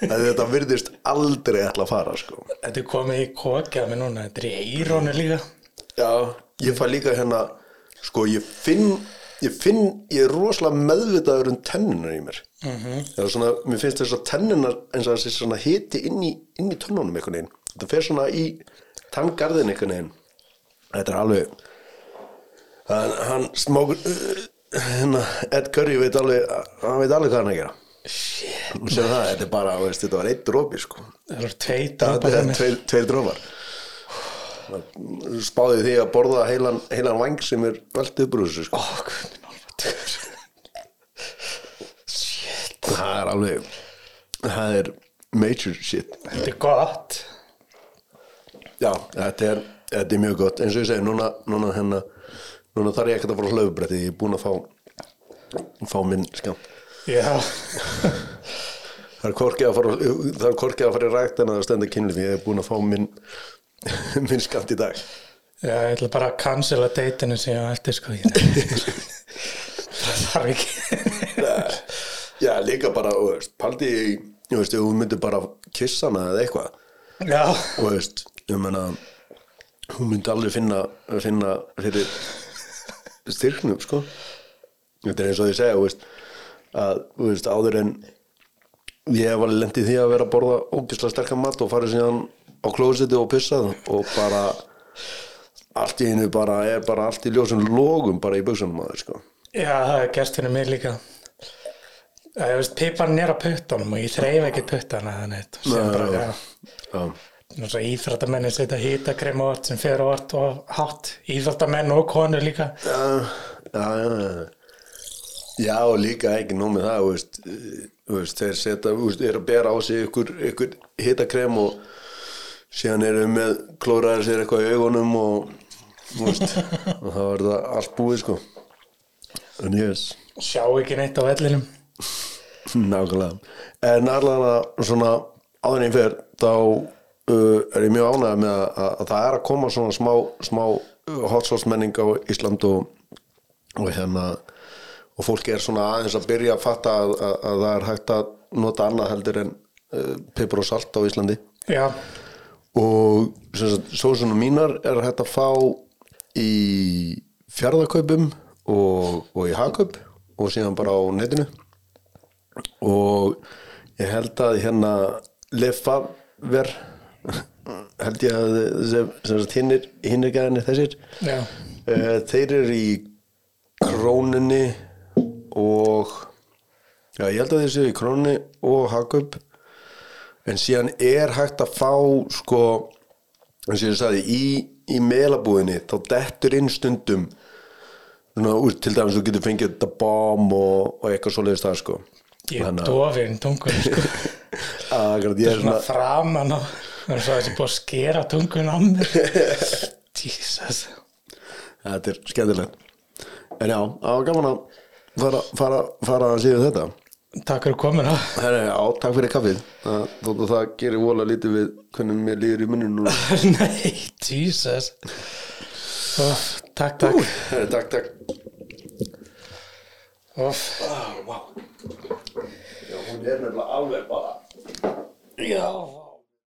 Speaker 2: að þetta virðist aldrei ætla að fara sko.
Speaker 1: Þetta er komið í kokið með núna Þetta er í eirónu líka.
Speaker 2: Já, ég fæ líka hérna sko ég finn ég finn, ég er rosalega meðvitaður um tennunar í mér. Mm -hmm. svona, mér finnst þess að tennunar eins og þessi svona hiti inn í, inn í tönnunum einhvern veginn, þetta fer svona í tanngarðin einhvern veginn. Þetta er alveg hann, hann smákur Ed Curry veit alveg hann veit alveg hvað hann er að gera.
Speaker 1: Shit
Speaker 2: og sér það, þetta er bara, veist, þetta var eitt drópi sko.
Speaker 1: Það eru tvei
Speaker 2: þetta
Speaker 1: drópar
Speaker 2: er tveir, tveir drópar spáði því að borða heilan, heilan vang sem er velt upp úr þessu sko.
Speaker 1: Ó, guð minn almáttugur.
Speaker 2: Alveg það er major shit.
Speaker 1: Þetta er gott.
Speaker 2: Já, þetta er, þetta er mjög gott. Eins og ég segi, núna, núna, hérna, núna þarf ég ekkert að fara á hlaupubretti ég er búin að fá fá minn
Speaker 1: Já,
Speaker 2: það er korkið að fara það er korkið að fara í rækt en að stenda kynlíf ég er búin að fá minn minn skamt í dag.
Speaker 1: Já, ég ætla bara að cancela deitinu sem ég á eftir sko ég- Það þarf ekki.
Speaker 2: Já, líka bara, þú paldi þú veist, þú myndir bara kissa hana eða eitthvað.
Speaker 1: Já,
Speaker 2: og veist, ég meina hún myndi aldrei finna, finna fyrir styrknum sko. Þetta er eins og ég segja veist, að veist, áður en ég alveg lendið því að vera að borða ógislega sterkan mat og farið síðan á klósetti og pissað og bara allt í einu bara er bara allt í ljósum logum bara í buksunum að sko.
Speaker 1: Já, það er gerst fyrir mig líka. Það er veist, piparinn er á puttunum og ég þreif ekki puttana þannig sem bara, já,
Speaker 2: já,
Speaker 1: íþróttamenni setja hýtakrem á allt sem fer á allt og hátt íþróttamenn og konur líka
Speaker 2: já, já, já, já. Líka ekki nóg með það, veist, veist, þeir setja, er að bera á sig ykkur, ykkur hitakrem og síðan eru með klóraðir sér eitthvað í augunum og, veist, og þá er það allt búið, sko. En ég veist,
Speaker 1: sjá ekki neitt á vellinum
Speaker 2: nákvæmlega. En allavega svona áður en ég fer, þá uh, er ég mjög ánægð með að, að, að það er að koma svona smá, smá hot sauce menning á Ísland og, og hérna og fólk er svona aðeins að byrja að fatta að, að, að það er hægt að nota annað heldur en uh, pipur og salt á Íslandi.
Speaker 1: Já,
Speaker 2: og sagt, sósunum mínar er hægt að fá í fjárðakaupum og, og í hagkaup og síðan bara á netinu. Og ég held að hérna lefaver held ég að sem, sem sagt, hinnir, hinnir gæðinni þessir Eh, þeir eru í krónunni og já, ég held að þeir séu í krónunni og hagkaup en síðan er hægt að fá sko, eins og ég sagði í, í meilabúðinni, þá dettur inn stundum svona, úr, til dæmis þú getur fengið þetta bám og, og eitthvað svoleiðist það sko
Speaker 1: ég er dofinn tungun sko.
Speaker 2: að akkurat ég er
Speaker 1: svona
Speaker 2: svona
Speaker 1: framan og það er svo þessi búið að skera tungun á mér? Jesus.
Speaker 2: Þetta er skemmtilegt. En já, það var gaman að fara, fara, fara að síðu þetta.
Speaker 1: Takk fyrir
Speaker 2: Herra, já, takk fyrir kaffið. Það, þótt að það gerir vola lítið við hvernig mér líður í munninu núna.
Speaker 1: Nei, Jesus. Óf, Takk, takk.
Speaker 2: Herra, takk, takk.
Speaker 1: Óf,
Speaker 2: Já, hún er nefnilega alveg bara
Speaker 1: Já